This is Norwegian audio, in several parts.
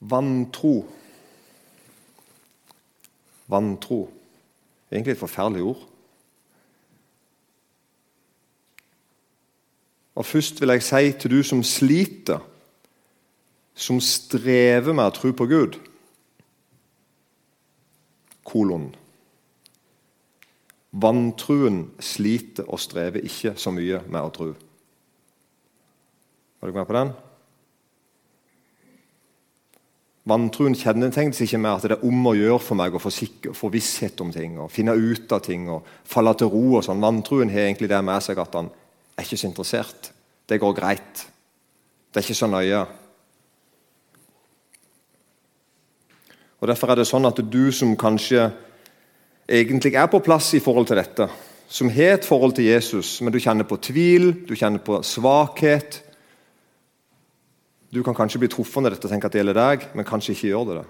Vantro. Vantro. Egentlig et forferdelig ord. Og Først vil jeg si til du som sliter, som strever med å tro på Gud Kolon. Vantruen sliter og strever ikke så mye med å tro. Var du med på den? Vantruen kjennetegnes ikke med at det er om å gjøre for meg å få, sikker, få visshet om ting og finne ut av ting og falle til ro. og sånn. Vantruen har egentlig det med seg at han er ikke så interessert. Det går greit. Det er ikke så nøye. Og Derfor er det sånn at du som kanskje egentlig er på plass i forhold til dette, som har et forhold til Jesus, men du kjenner på tvil, du kjenner på svakhet, du kan kanskje bli truffet av dette og tenke at det gjelder deg, men kanskje ikke gjør det det.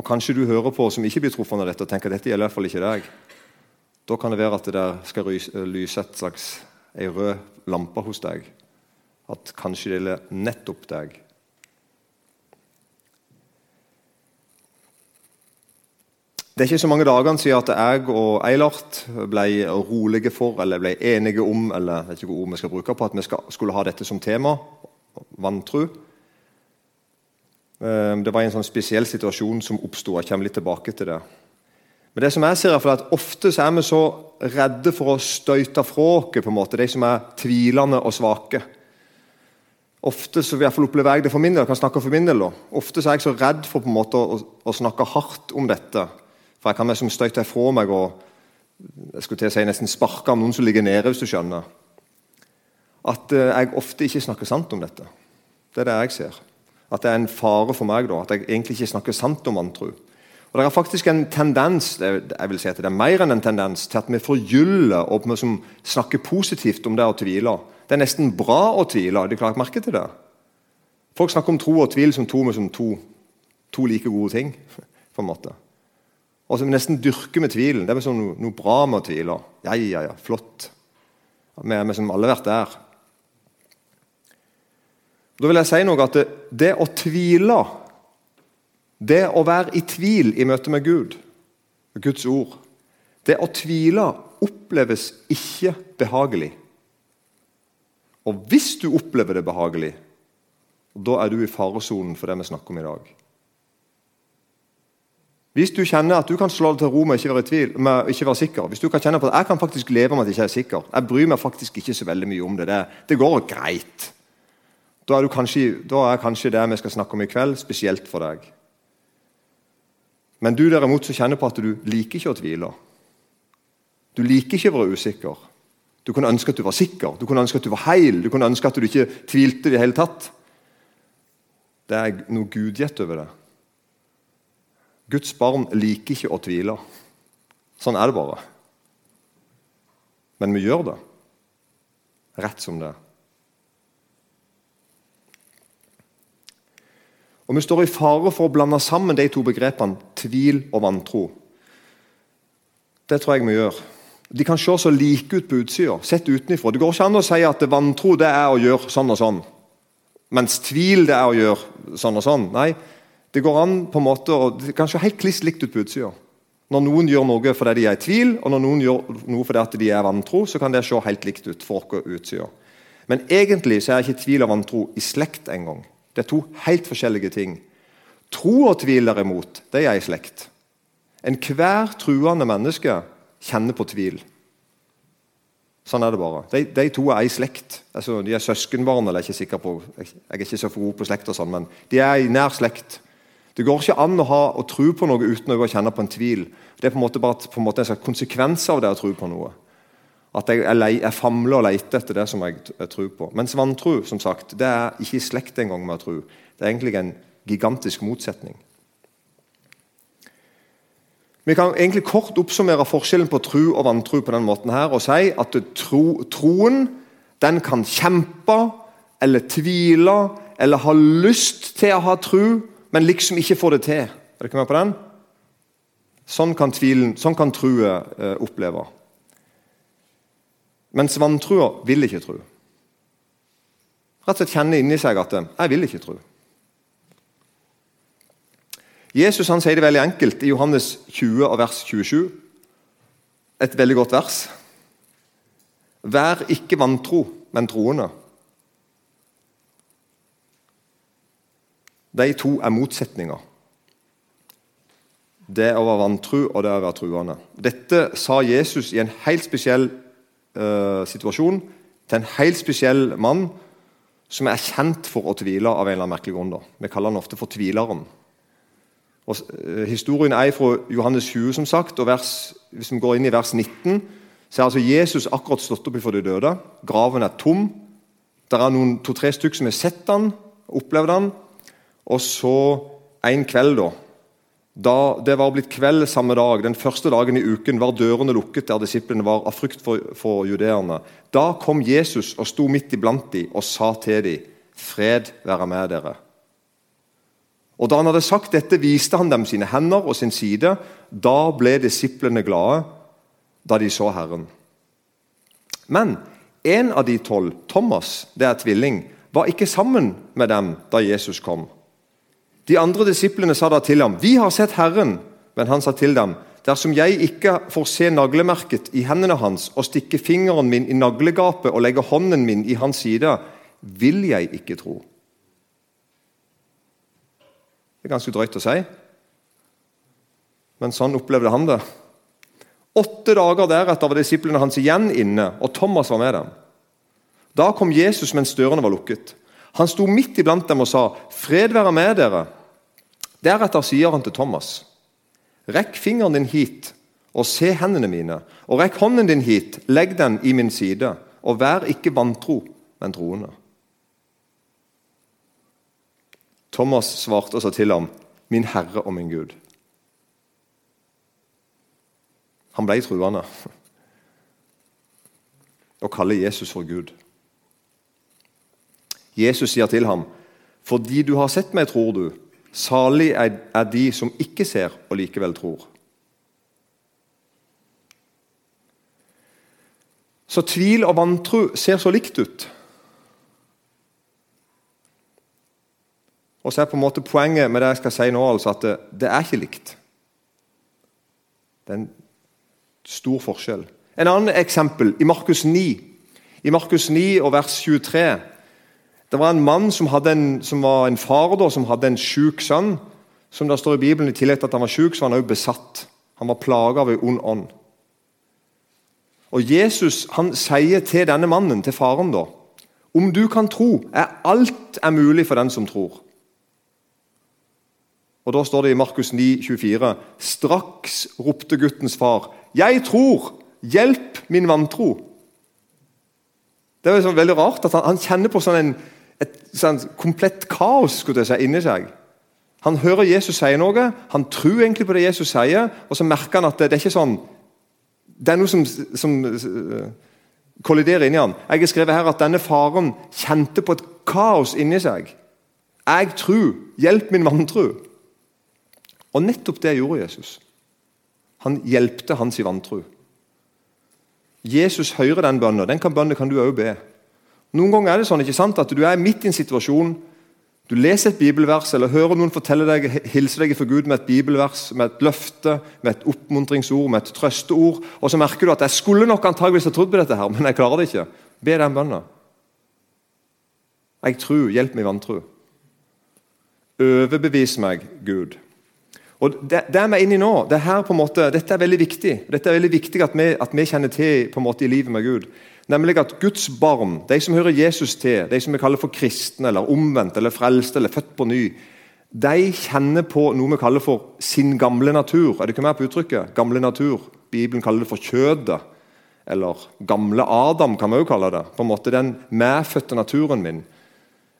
Og Kanskje du hører på som ikke blir truffet av dette og tenker at dette gjelder i hvert fall ikke deg. Da kan det være at det der skal lyse et slags ei rød lampe hos deg. At kanskje det gjelder nettopp deg. Det er ikke så mange dagene siden at jeg og Eilert ble rolige for, eller ble enige om eller jeg vet ikke hva ord vi skal bruke på, at vi skulle ha dette som tema vantro. Ehm, det var en sånn spesiell situasjon som oppsto. Jeg kommer litt tilbake til det. Men det som jeg ser er at Ofte er vi så redde for å støyte fra oss de som er tvilende og svake. Ofte så vil jeg opplever jeg det for min del, jeg kan snakke for min del. Ofte så er jeg så redd for på en måte å, å snakke hardt om dette. For jeg kan liksom støyte fra meg og jeg skulle til å si nesten sparke om noen som ligger nede. hvis du skjønner at eh, jeg ofte ikke snakker sant om dette. Det er det jeg ser. At det er en fare for meg da, at jeg egentlig ikke snakker sant om vantro. Og Det er faktisk en tendens jeg vil si at det er mer enn en tendens, til at vi forgyller og vi snakker positivt om det å tvile. Det er nesten bra å tvile. Har de klart merke til det? Folk snakker om tro og tvil som to, som to, to like gode ting. på en måte. Og så nesten dyrker med tvilen. Det er sånn noe, noe bra med å tvile. Ja, ja, ja, flott. Vi har som alle vært der. Da vil jeg si noe at det, det å tvile, det å være i tvil i møte med Gud, Guds ord Det å tvile oppleves ikke behagelig. Og hvis du opplever det behagelig, da er du i faresonen for det vi snakker om i dag. Hvis du kjenner at du kan slå deg til ro med ikke være i tvil, med ikke være sikker Hvis du kan kjenne på at jeg kan faktisk leve med at jeg ikke er sikker Jeg bryr meg faktisk ikke så veldig mye om det. Det, det går greit. Da er, kanskje, da er, kanskje, det vi skal snakke om i kveld, spesielt for deg. Men du derimot som kjenner på at du liker ikke å tvile. Du liker ikke å være usikker. Du kunne ønske at du var sikker, du kunne ønske at du var heil, du kunne ønske at du ikke tvilte i det hele tatt. Det er noe gudgitt over det. Guds barn liker ikke å tvile. Sånn er det bare. Men vi gjør det. Rett som det er. Og Vi står i fare for å blande sammen de to begrepene tvil og vantro. Det tror jeg vi gjør. De kan se så like ut på utsida, sett utenfra. Det går ikke an å si at vantro det er å gjøre sånn og sånn, mens tvil det er å gjøre sånn og sånn. Nei, det går an på en måte, og det kan se helt kliss likt ut på utsida. Når noen gjør noe fordi de er i tvil, og når noen gjør noe fordi de er vantro, så kan det se helt likt ut for oss utsida. Men egentlig så er ikke tvil og vantro i slekt engang. Det er to helt forskjellige ting. Tro og tvil, derimot, det er i slekt. Enhver truende menneske kjenner på tvil. Sånn er det bare. De, de to er i slekt. Altså, de er søskenbarn, eller jeg er ikke sikker på, jeg er ikke så god på slekt, og sånn, men de er i nær slekt. Det går ikke an å ha og tro på noe uten å kjenne på en tvil. Det er på en måte bare på en, måte en konsekvens av det å tro på noe. At jeg, jeg, jeg famler og leter etter det som jeg, jeg tror på. Mens vantro som sagt, det er ikke i slekt engang med å tro. Det er egentlig en gigantisk motsetning. Vi kan egentlig kort oppsummere forskjellen på tro og vantro på den måten her, og si at tro, troen den kan kjempe eller tvile eller ha lyst til å ha tro, men liksom ikke få det til. Er dere med på den? Sånn kan, tvilen, sånn kan trua eh, oppleve. Mens vantroa vil ikke tro. Rett og slett kjenne inni seg at 'jeg vil ikke tro'. Jesus han sier det veldig enkelt i Johannes 20 og vers 27. Et veldig godt vers. Vær ikke vantro, men troende. De to er motsetninger. Det å være vantro og det å være truende. Dette sa Jesus i en helt spesiell uh, situasjon til en helt spesiell mann som er kjent for å tvile av en eller annen merkelig grunn. Vi kaller han ofte for tvileren. Og, eh, historien er fra Johannes 20, som sagt, og vers, hvis vi går inn i vers 19, så er altså Jesus akkurat stått opp fra de døde. Graven er tom. Det er noen to-tre stykker som har sett han, opplevd han. Og så en kveld, da Da det var blitt kveld samme dag, den første dagen i uken, var dørene lukket der disiplene var av frykt for, for judeerne. Da kom Jesus og sto midt iblant dem og sa til dem, 'Fred være med dere'. Og Da han hadde sagt dette, viste han dem sine hender og sin side. Da ble disiplene glade da de så Herren. Men en av de tolv, Thomas, det er tvilling, var ikke sammen med dem da Jesus kom. De andre disiplene sa da til ham, 'Vi har sett Herren.' Men han sa til dem, 'Dersom jeg ikke får se naglemerket i hendene hans' 'og stikke fingeren min i naglegapet og legge hånden min i hans side', vil jeg ikke tro.' Det er ganske drøyt å si, men sånn opplevde han det. Åtte dager deretter var disiplene hans igjen inne, og Thomas var med dem. Da kom Jesus mens dørene var lukket. Han sto midt iblant dem og sa, 'Fred være med dere.' Deretter sier han til Thomas, 'Rekk fingeren din hit og se hendene mine.' 'Og rekk hånden din hit, legg den i min side.' 'Og vær ikke vantro, men troende.' Thomas svarte og sa til ham, 'Min Herre og min Gud'. Han ble truende og kaller Jesus for Gud. Jesus sier til ham, 'Fordi du har sett meg, tror du.' Salig er de som ikke ser og likevel tror. Så tvil og vantro ser så likt ut. Og så er på en måte Poenget med det jeg skal si nå, altså at det, det er ikke likt. Det er en stor forskjell. En annen eksempel i Markus 9. I Markus 9 og vers 23 Det var en mann som, en, som var en far da, som hadde en sjuk sønn. Som det står i Bibelen, I tillegg til at han var sjuk, så var han også besatt. Han var plaga av en ond ånd. Og Jesus han sier til denne mannen, til faren, da Om du kan tro, er alt er mulig for den som tror. Og Da står det i Markus 9, 24, Straks ropte guttens far, 'Jeg tror! Hjelp min vantro!' Det er veldig rart at han, han kjenner på sånn en, et sånn komplett kaos skulle jeg si, inni seg. Han hører Jesus si noe, han tror egentlig på det Jesus sier, og så merker han at det, det er ikke sånn Det er noe som, som uh, kolliderer inni han. Jeg har skrevet her at denne faren kjente på et kaos inni seg. Jeg tror. Hjelp min vantro. Og nettopp det gjorde Jesus. Han hjelpte hans i vantro. Jesus hører den bønnen. Den bønnen kan du òg be. Noen ganger er det sånn ikke sant, at du er midt i en situasjon, du leser et bibelvers eller hører noen fortelle deg, hilse deg for Gud med et bibelvers, med et løfte, med et oppmuntringsord, med et trøsteord, og så merker du at jeg skulle nok antageligvis ha trodd på dette, her, men jeg klarer det ikke. Be den bønnen. Jeg tror, hjelp meg i vantro. Overbevis meg, Gud. Og det, det, er vi inne i nå, det her på en måte, Dette er veldig viktig Dette er veldig viktig at vi, at vi kjenner til på en måte i livet med Gud. Nemlig at Guds barn, de som hører Jesus til, de som vi kaller for kristne, eller omvendt, eller frelste, eller født på ny, de kjenner på noe vi kaller for sin gamle natur. Er det ikke mer på uttrykket? Gamle natur. Bibelen kaller det for kjødet. Eller gamle Adam, kan vi også kalle det. På en måte Den medfødte naturen min.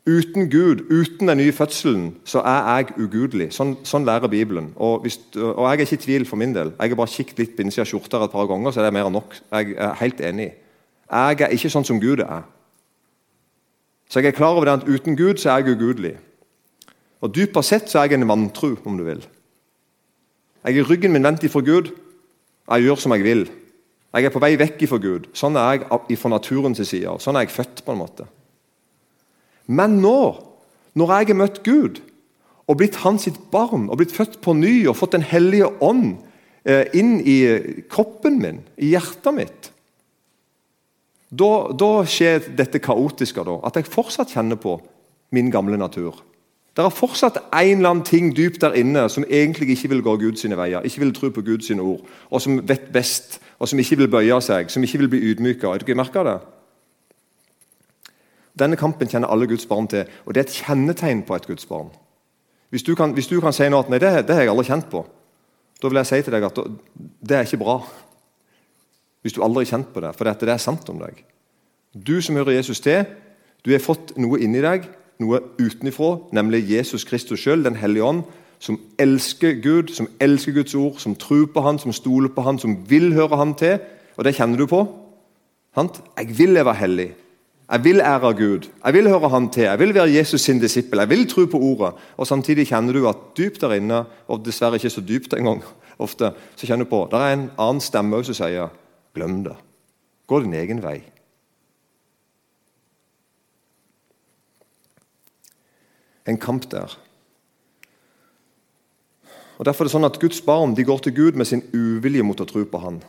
Uten Gud, uten den nye fødselen, så er jeg ugudelig. Sånn, sånn lærer Bibelen. Og, hvis, og, Jeg er ikke i tvil for min del. Jeg har bare kikket litt på innsida av skjorta et par ganger, så er det mer enn nok. Jeg er helt enig. Jeg er ikke sånn som Gud er. Så jeg er klar over det at uten Gud så er jeg ugudelig. Og Dypere sett så er jeg en vantro, om du vil. Jeg er ryggen min vendt ifra Gud. Jeg gjør som jeg vil. Jeg er på vei vekk ifra Gud. Sånn er jeg fra naturens side. Sånn er jeg født. på en måte. Men nå, når jeg har møtt Gud, og blitt hans sitt barn og blitt født på ny og fått Den hellige ånd eh, inn i kroppen min, i hjertet mitt da, da skjer dette kaotiske, da, at jeg fortsatt kjenner på min gamle natur. Det er fortsatt en eller annen ting dypt der inne som egentlig ikke vil gå Guds veier, ikke vil tro på Guds ord, og som vet best, og som ikke vil bøye seg, som ikke vil bli ydmyka. Har dere merka det? Denne kampen kjenner alle Guds barn til, og det er et kjennetegn på et Guds barn. Hvis du kan, hvis du kan si noe at nei, det, det har jeg aldri kjent på, da vil jeg si til deg at det er ikke bra. Hvis du aldri har kjent på det, for dette, det er sant om deg. Du som hører Jesus til, du har fått noe inni deg, noe utenifra, nemlig Jesus Kristus sjøl, Den hellige ånd, som elsker Gud, som elsker Guds ord, som tror på Han, som stoler på Han, som vil høre Han til. Og det kjenner du på. Sant? Jeg vil leve hellig. Jeg vil ære Gud, jeg vil høre Han til, jeg vil være Jesus sin disippel, jeg vil tro på Ordet. Og Samtidig kjenner du at dypt der inne, og dessverre ikke så dypt engang, ofte, så kjenner du på det er en annen stemme som sier 'glem det'. Gå din egen vei. En kamp der. Og Derfor er det sånn at Guds barn de går til Gud med sin uvilje mot å tro på Han.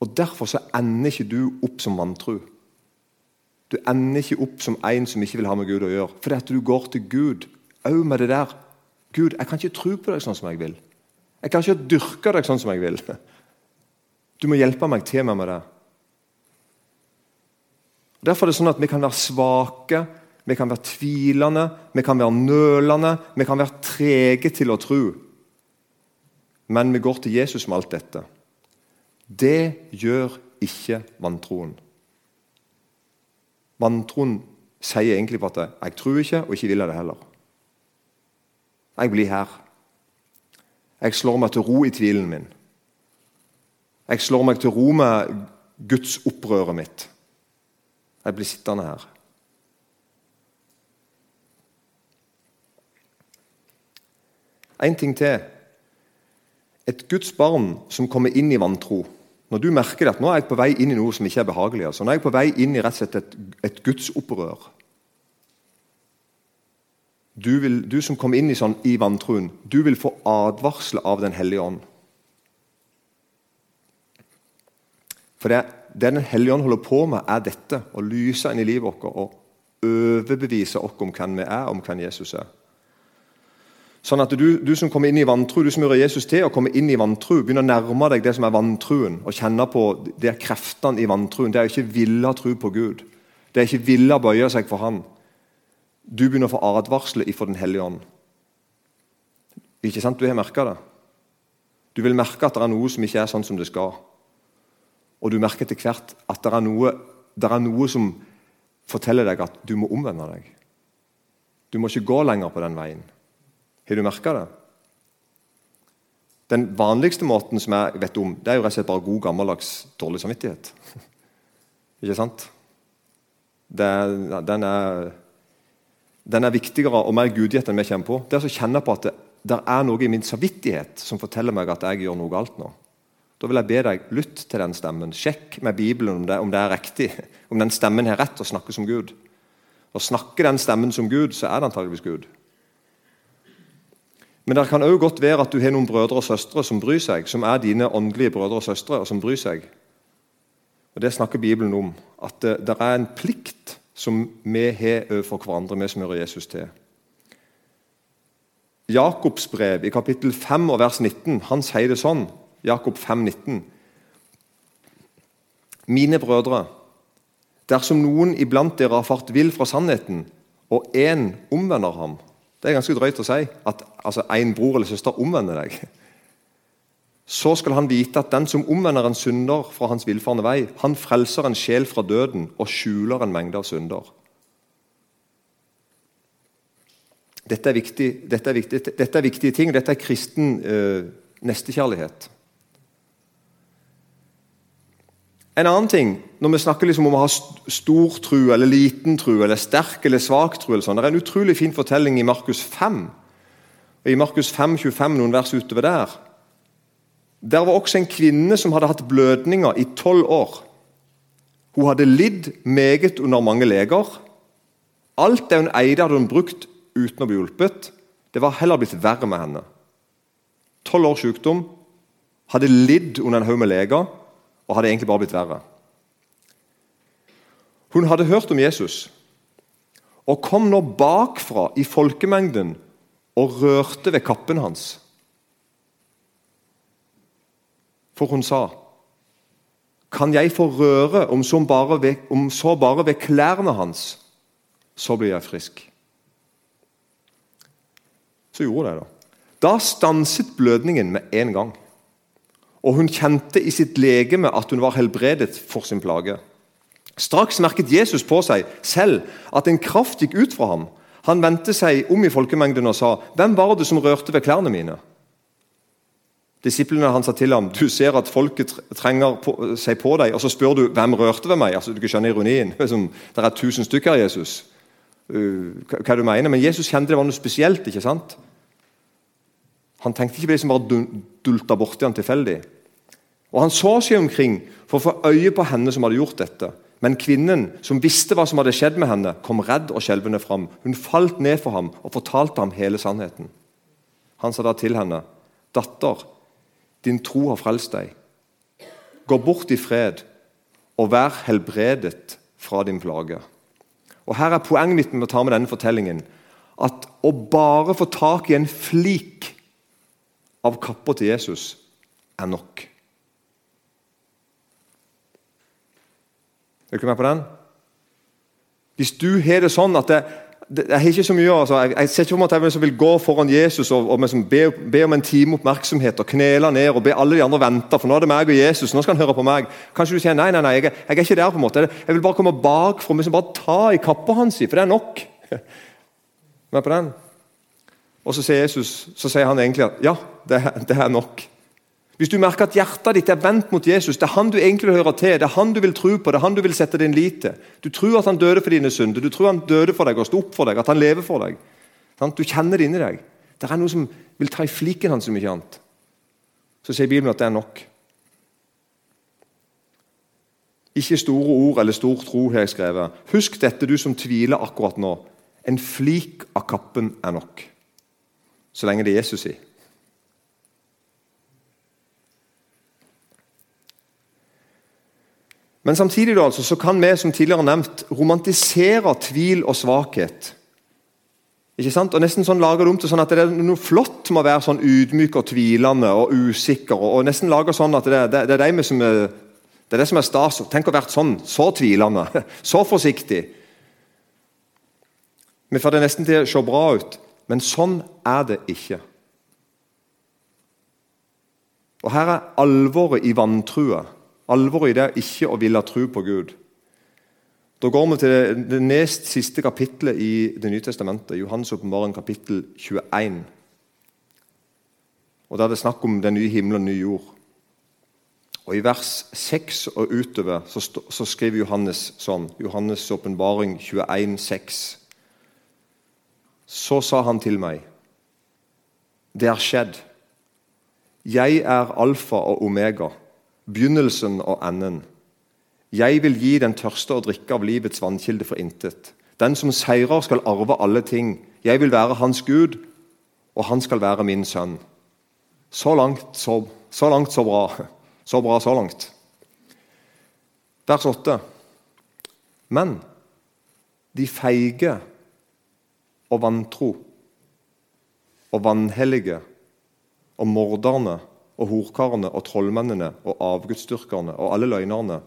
Og Derfor så ender ikke du opp som vantro. Du ender ikke opp som en som ikke vil ha med Gud å gjøre. Fordi at du går til Gud òg med det der Gud, jeg kan ikke tro på deg sånn som jeg vil. Jeg kan ikke dyrke deg sånn som jeg vil. Du må hjelpe meg til meg med det. Derfor er det sånn at vi kan være svake, vi kan være tvilende, vi kan være nølende, vi kan være trege til å tro. Men vi går til Jesus med alt dette. Det gjør ikke vantroen. Vantroen sier egentlig på at 'jeg tror ikke, og ikke vil jeg det heller'. Jeg blir her. Jeg slår meg til ro i tvilen min. Jeg slår meg til ro med Guds opprøret mitt. Jeg blir sittende her. En ting til. Et Guds barn som kommer inn i vantro når du merker at nå er jeg på vei inn i noe som ikke er behagelig, altså. nå er jeg på vei inn i rett og slett et, et gudsopprør du, du, som kom inn i, sånn, i vantroen, du vil få advarsel av Den hellige ånd. For det, det Den hellige ånd holder på med, er dette. Å lyse inn i livet vårt og overbevise oss om hvem vi er, om hvem Jesus er. Sånn at du, du, som kommer inn i vantro, du som hører Jesus til og kommer inn i vantro, begynner å nærme deg det som er vantroen, og kjenne på de kreftene i vantroen. Det er ikke ville tro på Gud. Det er ikke ville bøye seg for Han. Du begynner å få advarsler ifra Den hellige ånd. Ikke sant? Du har merka det. Du vil merke at det er noe som ikke er sånn som det skal. Og du merker etter hvert at det er noe, det er noe som forteller deg at du må omvende deg. Du må ikke gå lenger på den veien. Har du merka det? Den vanligste måten som jeg vet om, det er jo rett og slett bare god, gammeldags dårlig samvittighet. Ikke sant? Det, den, er, den er viktigere og mer gudgitt enn vi kommer på. Det er å kjenne på at det, det, er noe i min samvittighet som forteller meg at jeg gjør noe galt nå. Da vil jeg be deg lytt til den stemmen. Sjekk med Bibelen om det, om det er riktig. Om den stemmen har rett å snakke som Gud. Og Snakker den stemmen som Gud, så er det antageligvis Gud. Men det kan òg godt være at du har noen brødre og søstre som bryr seg, som er dine åndelige brødre og søstre, og som bryr seg. Og Det snakker Bibelen om. At det, det er en plikt som vi har overfor hverandre, vi som hører Jesus til. Jakobs brev i kapittel 5 og vers 19 han sier det sånn. Jakob 5,19. Mine brødre, dersom noen iblant dere har fart vill fra sannheten, og én omvender ham det er ganske drøyt å si at altså, en bror eller søster omvender deg. Så skal han vite at den som omvender en synder fra hans villfarne vei, han frelser en sjel fra døden og skjuler en mengde av synder. Dette er, viktig, dette er, viktig, dette er viktige ting. Dette er kristen eh, nestekjærlighet. En annen ting, når vi snakker liksom om å ha stor tru eller liten tru, eller sterk eller svak tru, eller sånn, det er en utrolig fin fortelling i Markus 5. Og I Markus 5, 25, noen vers utover der. Der var også en kvinne som hadde hatt blødninger i tolv år. Hun hadde lidd meget under mange leger. Alt det hun eide, hadde hun brukt uten å bli hjulpet. Det var heller blitt verre med henne. Tolv års sykdom, hadde lidd under en haug med leger og hadde egentlig bare blitt verre. Hun hadde hørt om Jesus og kom nå bakfra i folkemengden og rørte ved kappen hans. For hun sa, 'Kan jeg få røre, om så bare ved, så bare ved klærne hans, så blir jeg frisk.' Så gjorde det. Da Da stanset blødningen med en gang. Og hun kjente i sitt legeme at hun var helbredet for sin plage. Straks merket Jesus på seg selv at en kraft gikk ut fra ham. Han vendte seg om i folkemengden og sa, 'Hvem var det som rørte ved klærne mine?' Disiplene han sa til ham, 'Du ser at folket trenger på, seg på deg, og så spør du 'Hvem rørte ved meg?' Altså, du kan skjønne ironien. Det er tusen stykker Jesus. Uh, hva, du mener, Men Jesus kjente det var noe spesielt. ikke sant? Han tenkte ikke på det som bare dulta borti han tilfeldig. Og Han så seg omkring for å få øye på henne som hadde gjort dette. Men kvinnen, som visste hva som hadde skjedd med henne, kom redd og skjelvende fram. Hun falt ned for ham og fortalte ham hele sannheten. Han sa da til henne, 'Datter, din tro har frelst deg. Gå bort i fred og vær helbredet fra din plage.' Og Her er poenget mitt med å ta med denne fortellingen at å bare få tak i en flik av kappa til Jesus er nok. Er du ikke med på den? Hvis du har det sånn at det, det, Jeg har ikke så mye altså, jeg, jeg ser ikke for meg at jeg vil gå foran Jesus og, og liksom be, be, om en time oppmerksomhet og knele ned og be alle de andre vente, for nå er det meg og Jesus. nå skal han høre på meg. Kanskje du sier nei, nei, nei, jeg, jeg er ikke der. på en måte. Jeg vil bare komme bakfra og liksom bare ta i kappa hans, for det er nok. Med på den? Og så sier Jesus, så sier han egentlig at ja, det, det er nok. Hvis du merker at hjertet ditt er vendt mot Jesus, det er han du egentlig hører til, det er han du vil tro på, det er han du vil sette din lit til. Du tror at han døde for dine synder, du tror han døde for deg og sto opp for deg, at han lever for deg. Du kjenner det inni deg. Det er noe som vil ta i fliken hans som ikke annet. Så sier Bibelen at det er nok. Ikke store ord eller stor tro, har jeg skrevet. Husk dette, du som tviler akkurat nå. En flik av kappen er nok. Så lenge det er Jesus i. Men samtidig altså, så kan vi som tidligere nevnt, romantisere tvil og svakhet. Ikke sant? Og nesten sånn lager det om til sånn at det er noe flott med å være sånn ydmyk og tvilende og usikker. og, nesten lager sånn at det, det, det, er som er, det, er det som er stas. Tenk å være sånn, så tvilende, så forsiktig. Vi får det nesten til å se bra ut, men sånn er det ikke. Og Her er alvoret i vantrua Alvoret i det er ikke å ville tro på Gud. Da går vi til det, det nest siste kapittelet i Det nye testamentet, Johannes' åpenbaring, kapittel 21. Og Der er det snakk om den nye himmelen og nye jord. Og I vers 6 og utover så, så skriver Johannes sånn Johannes' åpenbaring 21, 6. Så sa han til meg, det er skjedd. Jeg er alfa og omega begynnelsen og enden. Jeg vil gi den tørste å drikke av livets vannkilde for intet. Den som seirer, skal arve alle ting. Jeg vil være hans Gud, og han skal være min sønn. Så langt, så, så langt, så bra. Så bra, så langt. Vers 8. Men de feige og vantro og vanhellige og morderne og horkarene og trollmennene og avgudsdyrkerne og alle løgnerne.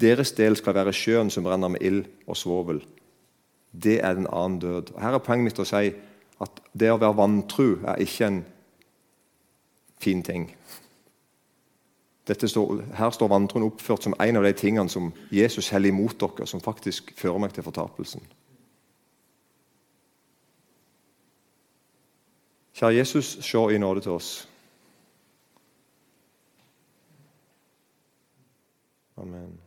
Deres del skal være sjøen som brenner med ild og svovel. Det er den annen død. Og her er poenget mitt å si at det å være vantru er ikke en fin ting. Står, her står vantroen oppført som en av de tingene som Jesus heller imot dere, som faktisk fører meg til fortapelsen. Kjære Jesus, se i nåde til oss. Amen.